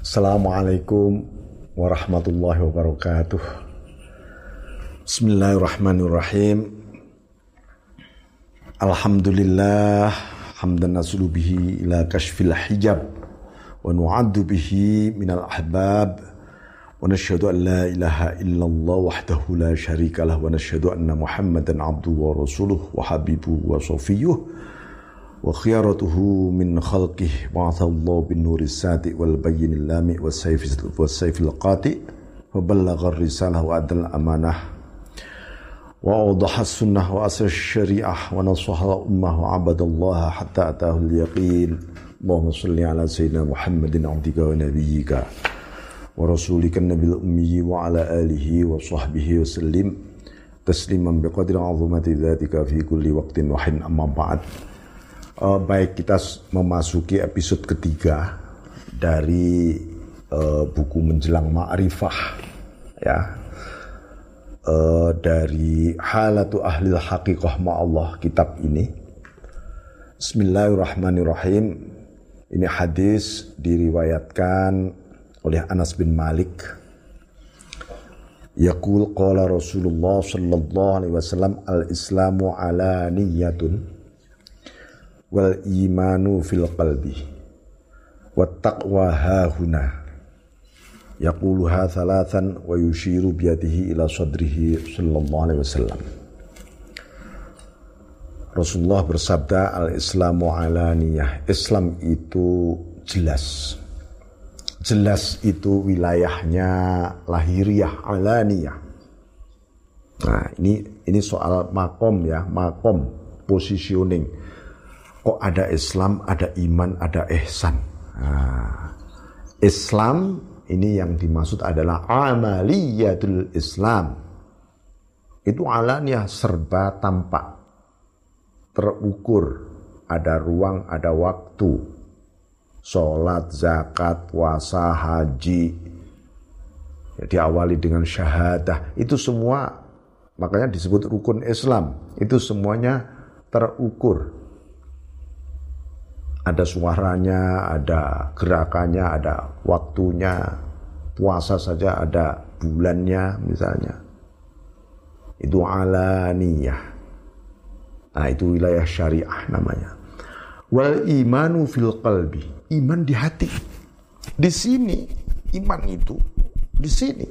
Assalamualaikum warahmatullahi wabarakatuh. Bismillahirrahmanirrahim. Alhamdulillah hamdan nasulu bihi ila kashfil hijab wa nu'addu bihi minal ahbab wa nashhadu an la ilaha illallah wahdahu la syarika lah wa nashhadu anna muhammadan abduhu wa rasuluh wa habibuhu wa safiyuh ba'athallahu bin nuri sati wal bayyinil lami was sayfil qati wa ballagha risalah wa adal amanah وأوضح السنة وأسر الشريعة ونصح الأمة وعبد الله حتى أتاه اليقين. اللهم صل على سيدنا محمد عبدك ونبيك ورسولك النبي الأمي وعلى آله وصحبه وسلم. تسليما بقدر عظمة ذاتك في كل وقت وحين أما بعد. Uh, baik kita memasuki episode ketiga dari uh, buku menjelang ma'rifah ya uh, dari halatu ahlil haqiqah ma'allah kitab ini. Bismillahirrahmanirrahim. Ini hadis diriwayatkan oleh Anas bin Malik. Yaqul qala Rasulullah sallallahu alaihi wasallam al-islamu ala wal imanu fil qalbi. Wat taqwa hahuna yaquluha thalathan wa yushiru biyadihi ila sadrihi sallallahu alaihi wasallam. Rasulullah bersabda al-islamu alaniyah Islam itu jelas. Jelas itu wilayahnya lahiriah alaniyah nah ini ini soal makom ya makom positioning kok ada Islam ada iman ada ihsan nah, Islam ini yang dimaksud adalah amaliyatul Islam. Itu alannya serba tampak. Terukur, ada ruang, ada waktu. Sholat, zakat, puasa, haji. Ya, diawali dengan syahadah. Itu semua makanya disebut rukun Islam. Itu semuanya terukur ada suaranya, ada gerakannya, ada waktunya. Puasa saja ada bulannya misalnya. Itu alaniyah. Nah itu wilayah syariah namanya. Wal imanu fil qalbi. Iman di hati. Di sini iman itu di sini.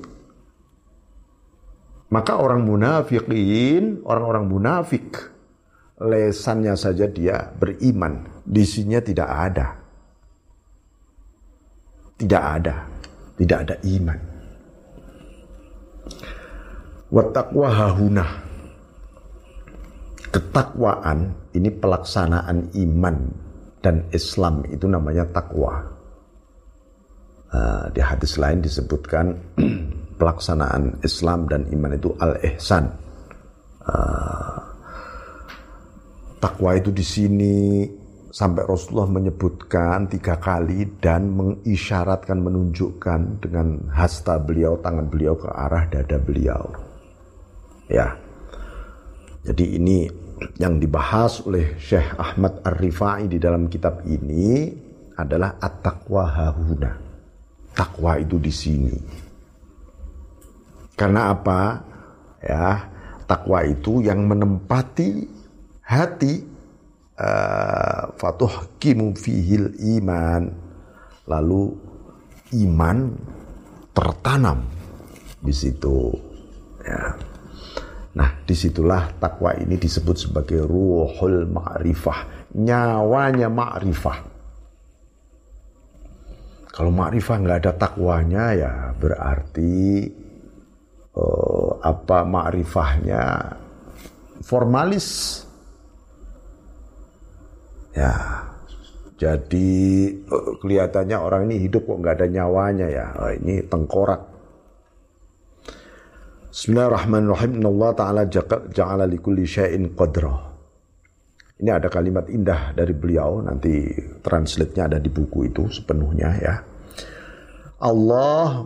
Maka orang munafikin, orang-orang munafik lesannya saja dia beriman, disinya tidak ada. Tidak ada, tidak ada iman. Wattaqwa hahuna. Ketakwaan ini pelaksanaan iman dan Islam itu namanya takwa. Uh, di hadis lain disebutkan pelaksanaan Islam dan iman itu al-ihsan. Uh, takwa itu di sini. Sampai Rasulullah menyebutkan tiga kali dan mengisyaratkan menunjukkan dengan hasta beliau tangan beliau ke arah dada beliau. Ya. Jadi ini yang dibahas oleh Syekh Ahmad Ar-Rifai di dalam kitab ini adalah at-taqwa hahuna. Takwa itu di sini. Karena apa? Ya takwa itu yang menempati hati uh, fatuh kimu fihil iman. Lalu iman tertanam di situ ya. Nah di situlah takwa ini disebut sebagai ruhul ma'rifah nyawanya ma'rifah. Kalau ma'rifah nggak ada takwanya ya berarti uh, apa ma'rifahnya formalis Ya, jadi eh, kelihatannya orang ini hidup kok nggak ada nyawanya ya. Oh, ini tengkorak. Bismillahirrahmanirrahim. Allah Ta'ala ja'ala syai'in qadra. Ini ada kalimat indah dari beliau, nanti translate-nya ada di buku itu sepenuhnya ya. Allah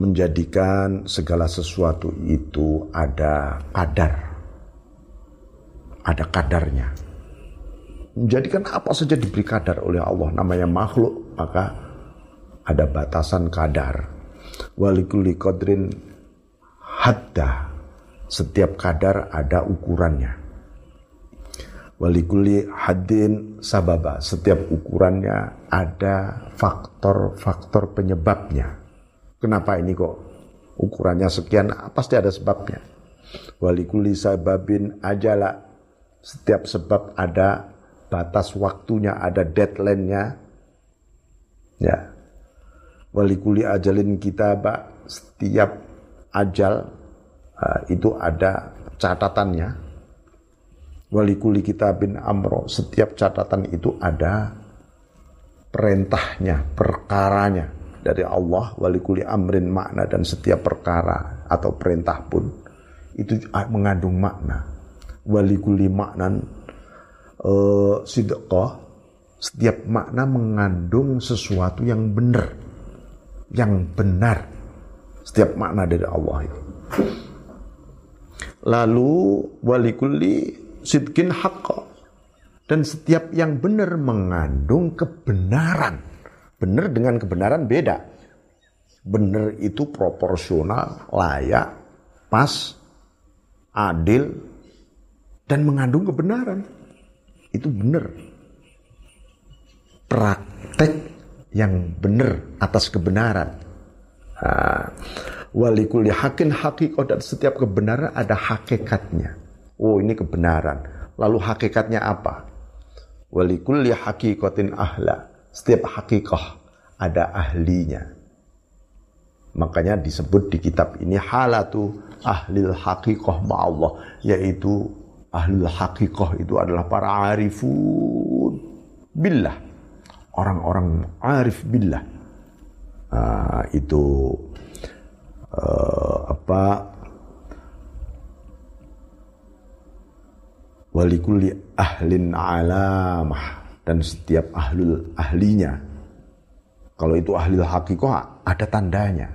menjadikan segala sesuatu itu ada kadar. Ada kadarnya menjadikan apa saja diberi kadar oleh Allah namanya makhluk maka ada batasan kadar. Walikuli kodrin hadda. Setiap kadar ada ukurannya. Walikuli hadin sababa. Setiap ukurannya ada faktor-faktor penyebabnya. Kenapa ini kok ukurannya sekian? Pasti ada sebabnya. Walikuli sababin ajala. Setiap sebab ada batas waktunya, ada deadline-nya. Ya. Walikuli ajalin kita, Pak, setiap ajal itu ada catatannya. Walikuli bin amro, setiap catatan itu ada perintahnya, perkaranya dari Allah. Walikuli amrin makna dan setiap perkara atau perintah pun itu mengandung makna. Walikuli maknan uh, sidqah, setiap makna mengandung sesuatu yang benar. Yang benar. Setiap makna dari Allah itu. Lalu walikulli sidkin haqqa. Dan setiap yang benar mengandung kebenaran. Benar dengan kebenaran beda. Benar itu proporsional, layak, pas, adil, dan mengandung kebenaran. Itu benar. Praktek yang benar atas kebenaran. Walikuli hakin hakikoh dan setiap kebenaran ada hakikatnya. Oh ini kebenaran. Lalu hakikatnya apa? Walikuli hakikotin ahla. Setiap hakikoh ada ahlinya. Makanya disebut di kitab ini halatu ahlil hakikoh ma'allah. Yaitu ahlul hakikoh itu adalah para arifun. Billah. Orang-orang arif billah. Uh, itu uh, apa? Walikulli ahlin alamah. Dan setiap ahlul ahlinya. Kalau itu ahli hakikoh ada tandanya.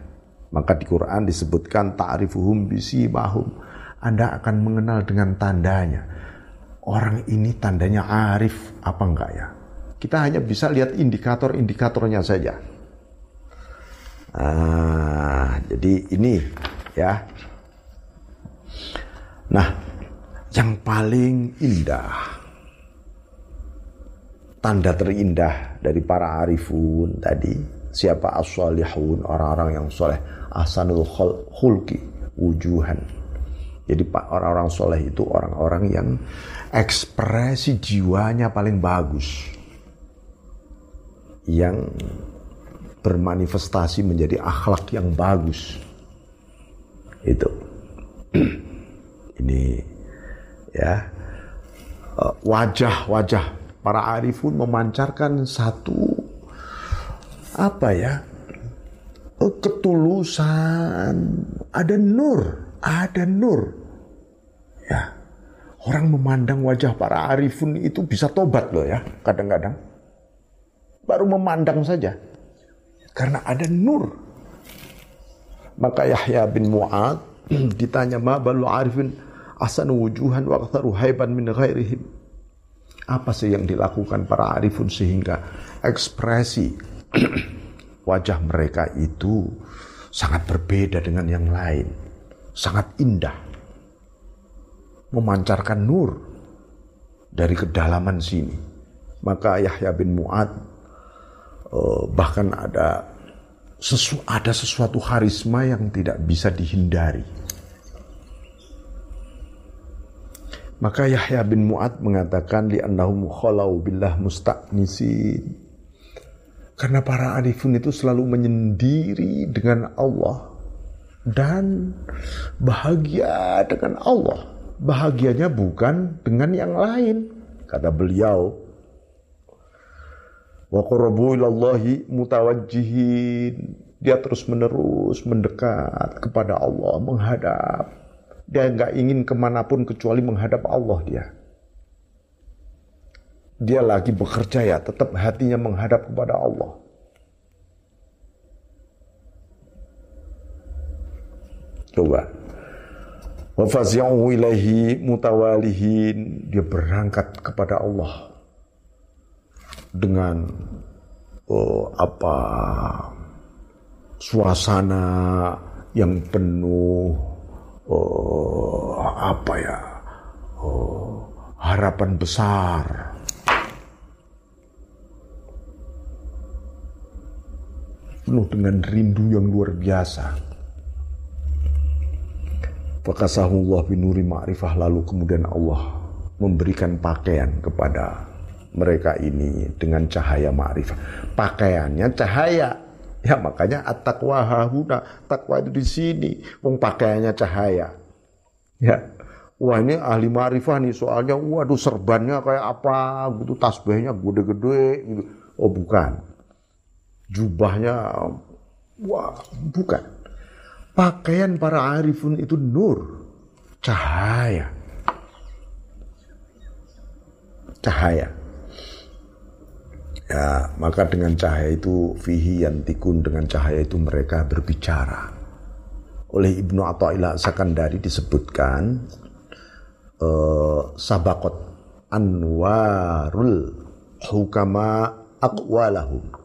Maka di Quran disebutkan ta'rifuhum bisimahum Anda akan mengenal dengan tandanya. Orang ini tandanya arif apa enggak ya? Kita hanya bisa lihat indikator-indikatornya saja. Nah, jadi ini ya. Nah, yang paling indah tanda terindah dari para arifun tadi siapa? As orang-orang yang soleh. Asanul khulki wujuhan jadi orang-orang soleh itu orang-orang yang ekspresi jiwanya paling bagus. Yang bermanifestasi menjadi akhlak yang bagus. Itu. Ini ya. Eh, wajah-wajah para arifun memancarkan satu apa ya eh, ketulusan. Ada nur ada nur ya orang memandang wajah para arifun itu bisa tobat loh ya kadang-kadang baru memandang saja karena ada nur. Maka Yahya bin Mu'ad ditanya ma balu arifin asan wujuhan wa aktharu haiban min ghairihim. Apa sih yang dilakukan para arifun sehingga ekspresi wajah mereka itu sangat berbeda dengan yang lain. Sangat indah. Memancarkan nur dari kedalaman sini. Maka Yahya bin Mu'ad uh, bahkan ada sesu, ada sesuatu karisma yang tidak bisa dihindari. Maka Yahya bin Mu'ad mengatakan li annahum khalau billah musta'nisin. Karena para arifun itu selalu menyendiri dengan Allah dan bahagia dengan Allah. Bahagianya bukan dengan yang lain. Kata beliau, wa qurbu mutawajjihin dia terus menerus mendekat kepada Allah menghadap dia nggak ingin ke mana pun kecuali menghadap Allah dia dia lagi bekerja ya tetap hatinya menghadap kepada Allah coba. Fazi'u ilaihi mutawalihin dia berangkat kepada Allah. Dengan oh, apa suasana yang penuh oh, apa ya oh, harapan besar. Penuh dengan rindu yang luar biasa Fakasahullah binuri ma'rifah lalu kemudian Allah memberikan pakaian kepada mereka ini dengan cahaya ma'rifah. Pakaiannya cahaya. Ya makanya at-taqwa hahuna. Takwa itu di sini. Wong pakaiannya cahaya. Ya. Wah ini ahli ma'rifah nih soalnya waduh serbannya kayak apa gitu tasbihnya gede-gede gitu. Oh bukan. Jubahnya wah bukan. Pakaian para arifun itu nur, cahaya. Cahaya. Ya, maka dengan cahaya itu fihi yantikun dengan cahaya itu mereka berbicara. Oleh Ibnu Athaillah Sakandari disebutkan uh, sabakot anwarul hukama aqwalahum.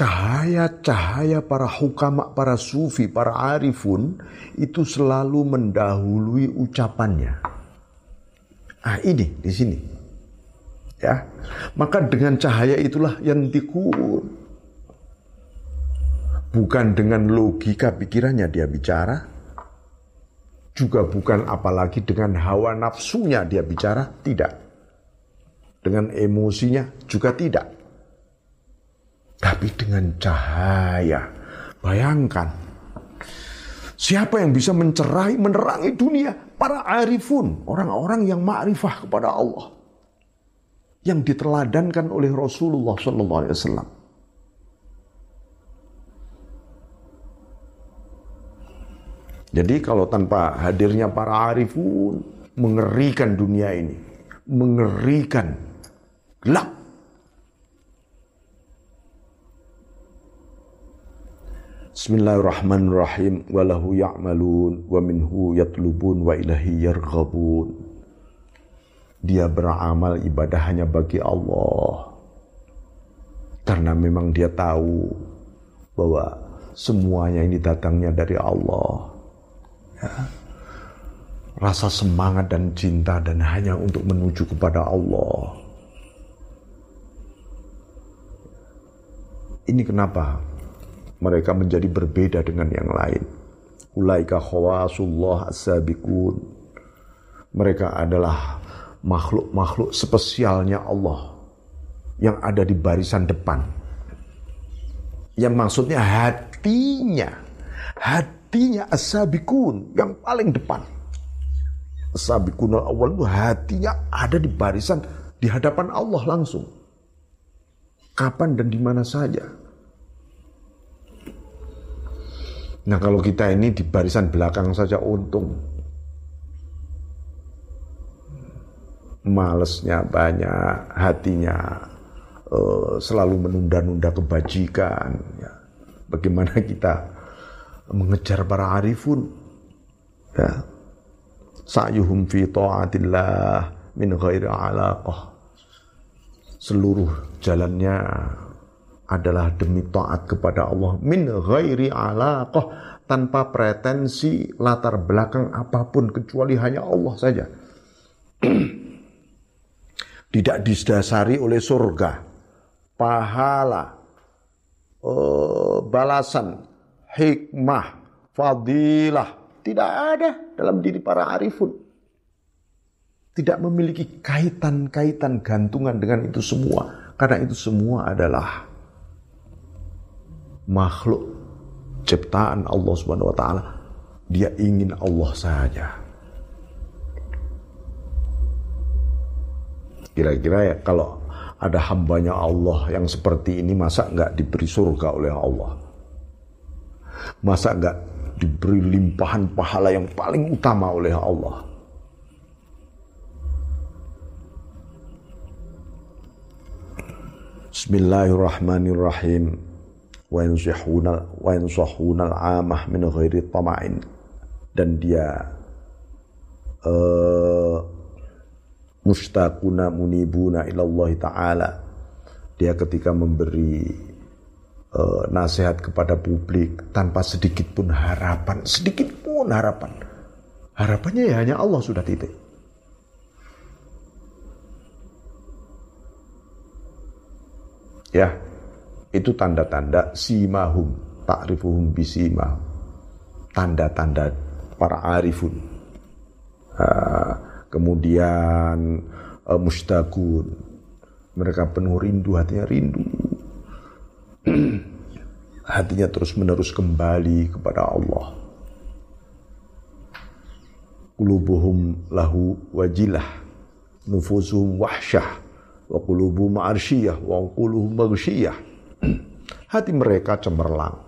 Cahaya-cahaya para hukama, para sufi, para arifun itu selalu mendahului ucapannya. Ah ini di sini Ya. Maka dengan cahaya itulah yang dikun. Bukan dengan logika pikirannya dia bicara. Juga bukan apalagi dengan hawa nafsunya dia bicara. Tidak. Dengan emosinya juga tidak. Tapi dengan cahaya. Bayangkan. Siapa yang bisa mencerai, menerangi dunia? Para arifun. Orang-orang yang ma'rifah kepada Allah yang diteladankan oleh Rasulullah Wasallam. Jadi kalau tanpa hadirnya para arifun, mengerikan dunia ini, mengerikan, gelap. Bismillahirrahmanirrahim. Walahu ya'malun wa minhu yatlubun wa ilahi yarghabun. Dia beramal ibadah hanya bagi Allah. Karena memang dia tahu bahwa semuanya ini datangnya dari Allah. Ya. Rasa semangat dan cinta dan hanya untuk menuju kepada Allah. Ini kenapa mereka menjadi berbeda dengan yang lain. Ulaika khawasullah. Mereka adalah makhluk-makhluk spesialnya Allah yang ada di barisan depan. Yang maksudnya hatinya, hatinya asabikun yang paling depan. Asabikun awal itu hatinya ada di barisan di hadapan Allah langsung. Kapan dan di mana saja. Nah kalau kita ini di barisan belakang saja untung. malesnya banyak, hatinya uh, selalu menunda-nunda kebajikan. Ya. Bagaimana kita mengejar para arifun? Ya. Sa'yuhum fi ta'atillah min ghairi alaqah. Seluruh jalannya adalah demi taat kepada Allah min ghairi alaqah tanpa pretensi latar belakang apa pun kecuali hanya Allah saja. tidak didasari oleh surga, pahala, uh, balasan, hikmah, fadilah, tidak ada dalam diri para arifun. Tidak memiliki kaitan-kaitan gantungan dengan itu semua. Karena itu semua adalah makhluk ciptaan Allah Subhanahu wa taala. Dia ingin Allah saja. Kira-kira ya kalau ada hambanya Allah yang seperti ini masa nggak diberi surga oleh Allah? Masa nggak diberi limpahan pahala yang paling utama oleh Allah? Bismillahirrahmanirrahim. Wa al-amah min ghairi tama'in. Dan dia uh, mustaquna munibuna ilallah ta'ala dia ketika memberi uh, nasihat kepada publik tanpa sedikit pun harapan, sedikit pun harapan. Harapannya ya hanya Allah sudah titik. Ya, itu tanda-tanda simahum, ta'rifuhum bisimahum. Tanda-tanda para arifun. Kemudian uh, mustakun. Mereka penuh rindu, hatinya rindu. hatinya terus menerus kembali kepada Allah. Qulubuhum lahu wajilah, nufusuhum wahsyah, wa qulubuhum arsyiyah, wa qulubuhum maghsyiyah. Hati mereka cemerlang.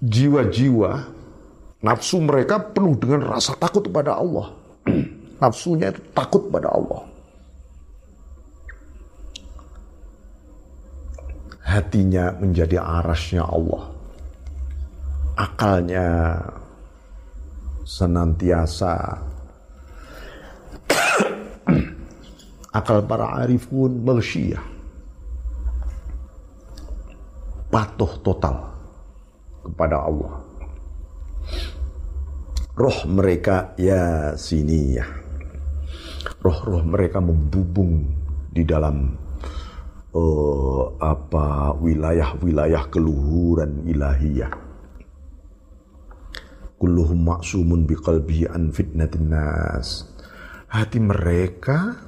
Jiwa-jiwa nafsu mereka penuh dengan rasa takut kepada Allah. Nafsunya itu takut pada Allah. hatinya menjadi arasnya Allah. Akalnya senantiasa akal para arifun maghsyiyah patuh total kepada Allah roh mereka ya sini ya roh-roh mereka membubung di dalam uh, apa wilayah-wilayah keluhuran ilahiyah. Kulluhum maksumun biqalbihi an fitnatin nas. Hati mereka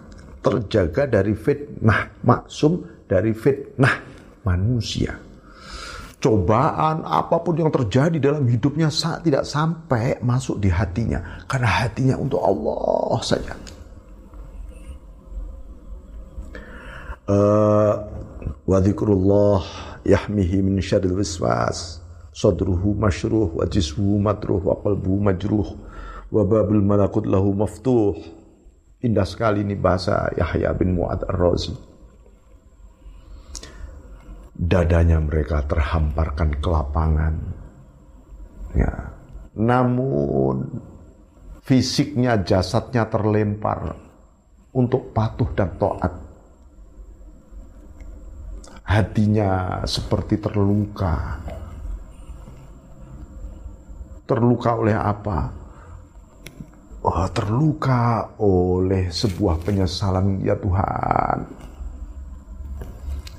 terjaga dari fitnah, maksum dari fitnah manusia. Cobaan apa pun yang terjadi dalam hidupnya saat tidak sampai masuk di hatinya. Karena hatinya untuk Allah saja. uh, wa dzikrullah yahmihi min syarril waswas sadruhu masyruh wa jismuhu matruh wa qalbuhu majruh wa babul malakut lahu maftuh indah sekali ini bahasa Yahya bin Mu'ad ar-Razi dadanya mereka terhamparkan ke lapangan ya namun fisiknya jasadnya terlempar untuk patuh dan taat hatinya seperti terluka. Terluka oleh apa? Oh, terluka oleh sebuah penyesalan ya Tuhan.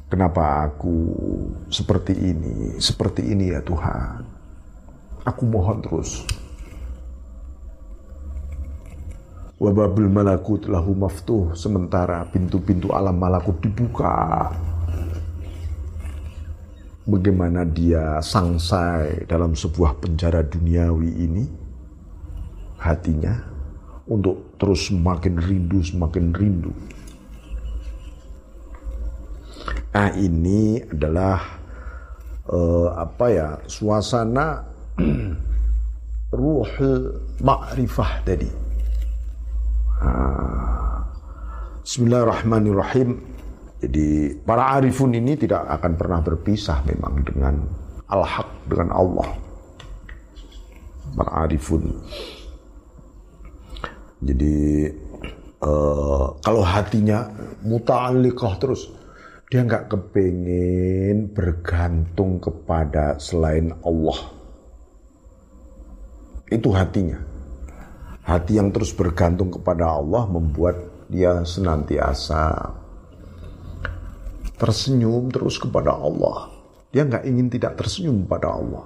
Kenapa aku seperti ini, seperti ini ya Tuhan. Aku mohon terus. Wababul malakut lahu maftuh. Sementara pintu-pintu alam malakut dibuka bagaimana dia sangsai dalam sebuah penjara duniawi ini, hatinya untuk terus semakin rindu, semakin rindu. Nah ini adalah uh, apa ya suasana ruh ma'rifah tadi. Ah. Bismillahirrahmanirrahim. Jadi para arifun ini tidak akan pernah berpisah memang dengan al-haq, dengan Allah. Para arifun. Jadi uh, kalau hatinya muta'alliqah terus, dia nggak kepengen bergantung kepada selain Allah. Itu hatinya. Hati yang terus bergantung kepada Allah membuat dia senantiasa tersenyum terus kepada Allah. Dia nggak ingin tidak tersenyum pada Allah.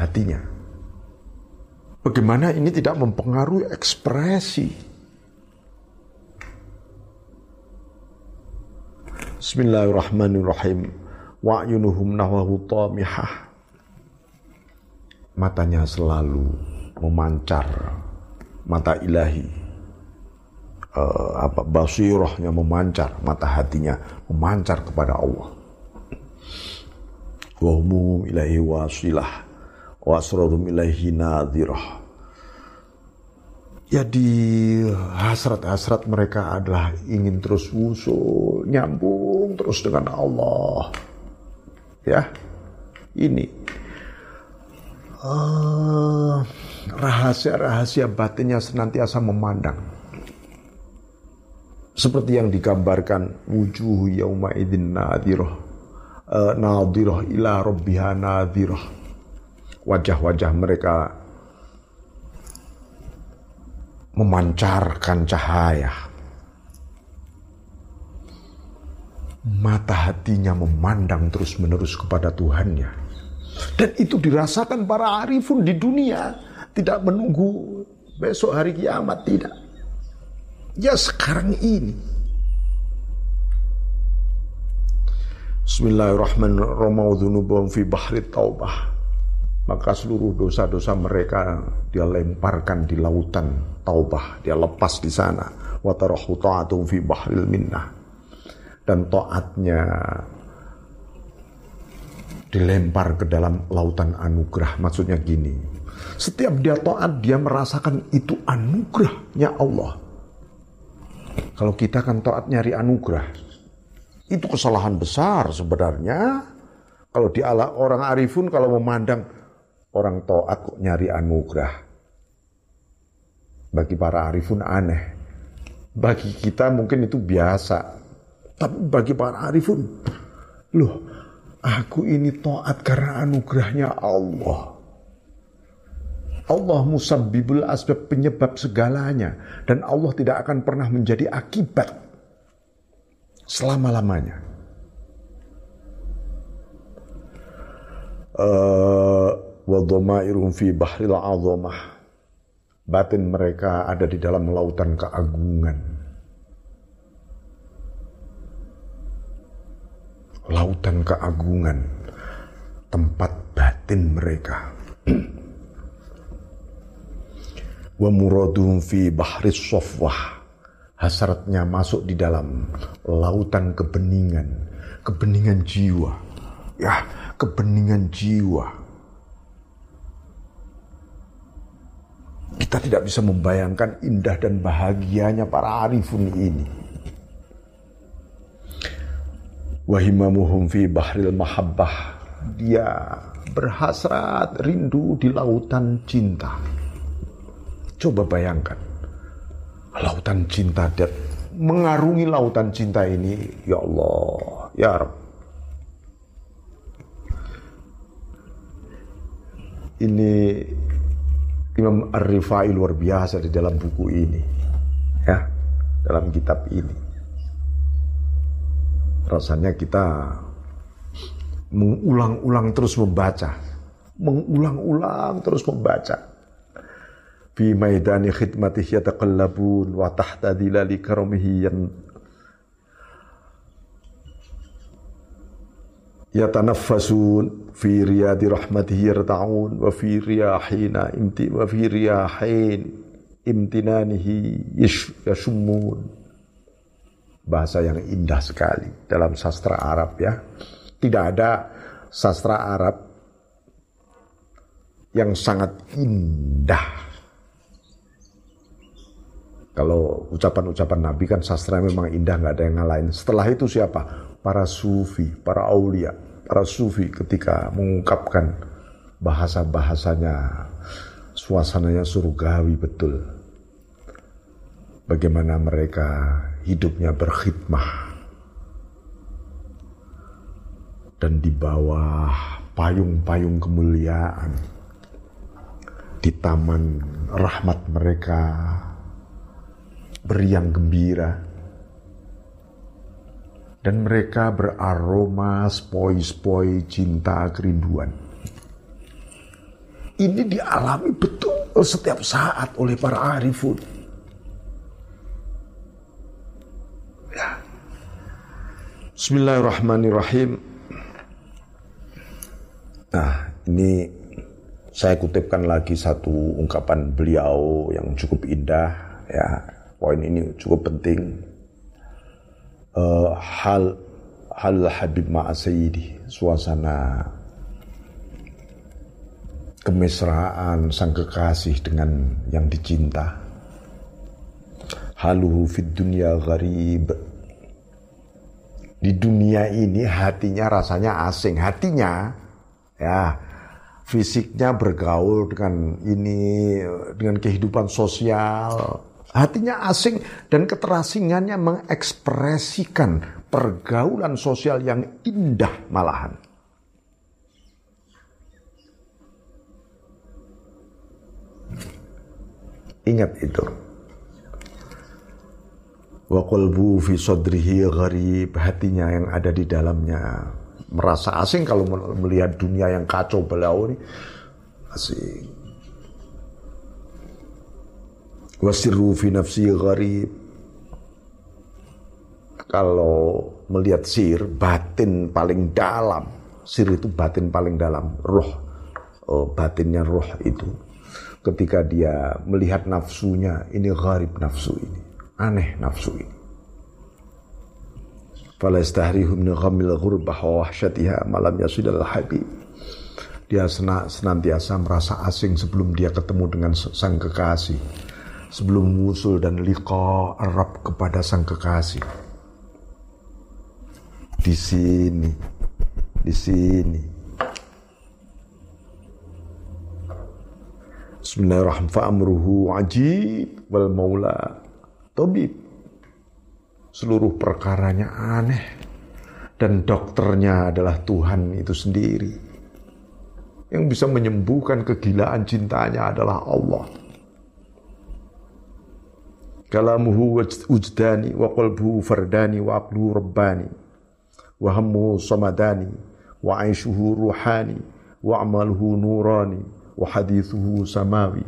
Hatinya. Bagaimana ini tidak mempengaruhi ekspresi. Bismillahirrahmanirrahim. Wa'yunuhum nahwahu tamihah. Matanya selalu memancar. Mata ilahi uh, apa basirahnya memancar, mata hatinya memancar kepada Allah. Wa ilaihi wasilah wa asrarum ilaihi nadhirah. Ya di hasrat-hasrat mereka adalah ingin terus usul, nyambung terus dengan Allah. Ya, ini. Uh, rahasia-rahasia batinnya senantiasa memandang. Seperti yang digambarkan wujuh yauma idin nadhirah uh, nadhirah ila rabbiha nadhirah wajah-wajah mereka memancarkan cahaya mata hatinya memandang terus-menerus kepada Tuhannya dan itu dirasakan para arifun di dunia tidak menunggu besok hari kiamat tidak Ya sekarang ini. Bismillahirrahmanirrahim. fi bahri taubah. Maka seluruh dosa-dosa mereka dia lemparkan di lautan taubah. Dia lepas di sana. Wa tarahu fi bahril minnah. Dan taatnya dilempar ke dalam lautan anugerah. Maksudnya gini. Setiap dia taat, dia merasakan itu anugerahnya Allah. Kalau kita kan taat nyari anugerah. Itu kesalahan besar sebenarnya. Kalau di ala orang arifun kalau memandang orang taat kok nyari anugerah. Bagi para arifun aneh. Bagi kita mungkin itu biasa. Tapi bagi para arifun, loh aku ini taat karena anugerahnya Allah. Allah musabbibul asbab penyebab segalanya dan Allah tidak akan pernah menjadi akibat selama-lamanya. Uh, fi bahril azamah. Batin mereka ada di dalam lautan keagungan. Lautan keagungan. Tempat batin mereka. wa muradum fi bahri sofwah hasratnya masuk di dalam lautan kebeningan kebeningan jiwa ya kebeningan jiwa kita tidak bisa membayangkan indah dan bahagianya para arifun ini wahimamuhum fi bahril mahabbah dia berhasrat rindu di lautan cinta Coba bayangkan. Lautan cinta dan mengarungi lautan cinta ini, ya Allah, ya Rab. Ini Imam Ar-Rifai luar biasa di dalam buku ini. Ya, dalam kitab ini. Rasanya kita mengulang-ulang terus membaca. Mengulang-ulang terus membaca fi maidani khidmatih yataqallabun wa tahta dilali karamihi yatanaffasun fi riyadi rahmatihi yarta'un wa fi riyahina imti wa fi riyahin imtinanihi yashummun bahasa yang indah sekali dalam sastra Arab ya tidak ada sastra Arab yang sangat indah kalau ucapan-ucapan Nabi kan sastra memang indah, nggak ada yang ngalahin. Setelah itu siapa? Para sufi, para aulia, para sufi ketika mengungkapkan bahasa-bahasanya, suasananya surgawi betul. Bagaimana mereka hidupnya berkhidmah. Dan di bawah payung-payung kemuliaan. Di taman rahmat mereka beriang gembira. Dan mereka beraroma spoi-spoi cinta kerinduan. Ini dialami betul setiap saat oleh para arifun. Ya. Bismillahirrahmanirrahim. Nah, ini saya kutipkan lagi satu ungkapan beliau yang cukup indah ya poin ini cukup penting. Uh, hal hal Habib Ma'asayidi, suasana kemesraan sang kekasih dengan yang dicinta. Haluhu fid dunya gharib. Di dunia ini hatinya rasanya asing. Hatinya ya fisiknya bergaul dengan ini dengan kehidupan sosial Hatinya asing dan keterasingannya mengekspresikan pergaulan sosial yang indah malahan. Ingat itu. Wa qalbu fi sadrihi gharib, hatinya yang ada di dalamnya merasa asing kalau melihat dunia yang kacau balau ini asing. Wasirru fi nafsi gharib. Kalau melihat sir, batin paling dalam. Sir itu batin paling dalam, roh. Oh, batinnya roh itu. Ketika dia melihat nafsunya, ini gharib nafsu ini aneh nafsu ini. Fala istahrihu min ghamil ghurbah wa wahsyatiha habib. Dia senantiasa merasa asing sebelum dia ketemu dengan sang kekasih. Sebelum musul dan liqa Arab kepada sang kekasih. Di sini, di sini. Bismillahirrahmanirrahim. Ajib wal maula tabib. Seluruh perkaranya aneh. Dan dokternya adalah Tuhan itu sendiri. Yang bisa menyembuhkan kegilaan cintanya adalah Allah. Kalamuhu ujdani wa qalbuhu fardani wa aqluhu rabbani wa hammuhu samadani wa aishuhu ruhani wa amaluhu nurani wa hadithuhu samawi.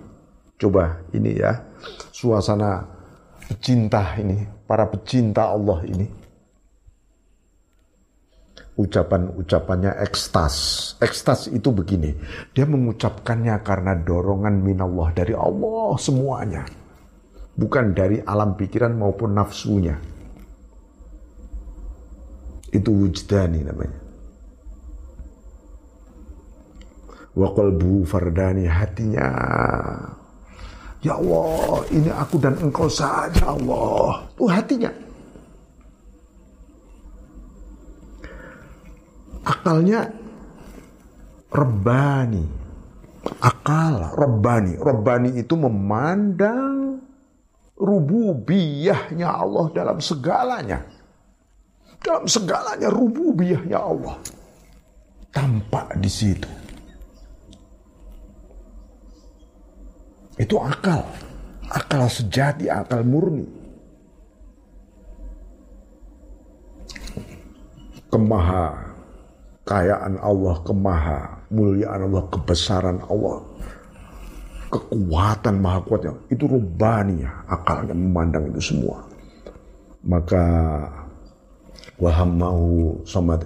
Coba ini ya suasana pecinta ini, para pecinta Allah ini. Ucapan-ucapannya ekstas. Ekstas itu begini, dia mengucapkannya karena dorongan minallah dari Allah semuanya. Bukan dari alam pikiran maupun nafsunya. Itu wujdani namanya. Wa qalbu fardani hatinya Ya Allah, ini aku dan engkau saja Allah. Itu hatinya. Akalnya rebani. Akal, rebani. Rebani itu memandang rububiyahnya Allah dalam segalanya. Dalam segalanya rububiyahnya Allah. Tampak di situ. Itu akal. Akal sejati, akal murni. Kemaha kayaan Allah, kemaha muliaan Allah, kebesaran Allah, kekuatan maha kuatnya. Itu rubani ya, akalnya memandang itu semua. Maka waham mau sama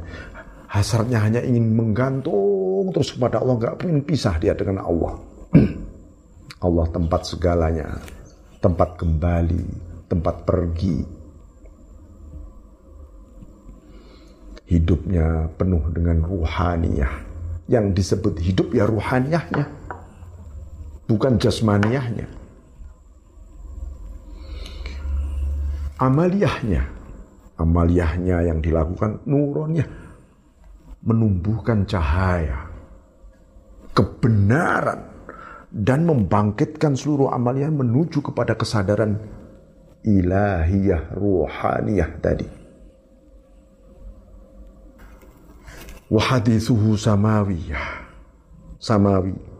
hasratnya hanya ingin menggantung terus kepada Allah, nggak ingin pisah dia dengan Allah. Allah tempat segalanya, tempat kembali, tempat pergi. Hidupnya penuh dengan ruhaniyah. Yang disebut hidup ya ruhaniyahnya. Bukan jasmaniyahnya. Amaliyahnya. Amaliyahnya yang dilakukan nuronnya. Menumbuhkan cahaya. Kebenaran dan membangkitkan seluruh amalia menuju kepada kesadaran ilahiyah ruhaniyah tadi. Wahadithuhu samawiyah. Samawi.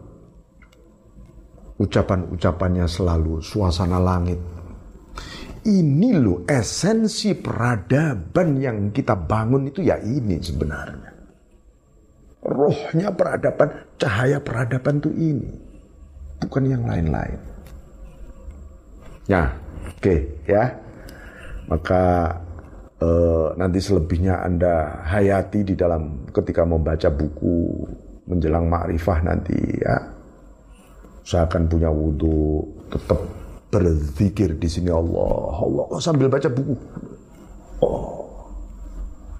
Ucapan-ucapannya selalu suasana langit. Ini loh esensi peradaban yang kita bangun itu ya ini sebenarnya. Rohnya peradaban, cahaya peradaban itu ini bukan yang lain-lain. Ya, oke okay, ya. Maka eh, nanti selebihnya Anda hayati di dalam ketika membaca buku menjelang makrifah nanti ya. Usahakan punya wudhu, tetap berzikir di sini Allah, Allah oh, sambil baca buku. Oh,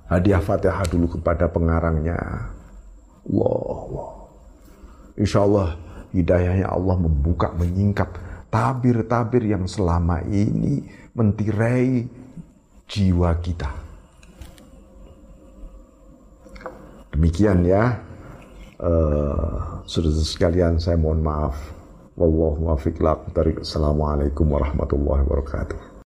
hadiah fatihah dulu kepada pengarangnya. Allah, Allah. Insya Allah hidayahnya Allah membuka, menyingkap tabir-tabir yang selama ini mentirai jiwa kita. Demikian ya, uh, saudara sekalian saya mohon maaf Wallahu Assalamualaikum warahmatullahi wabarakatuh.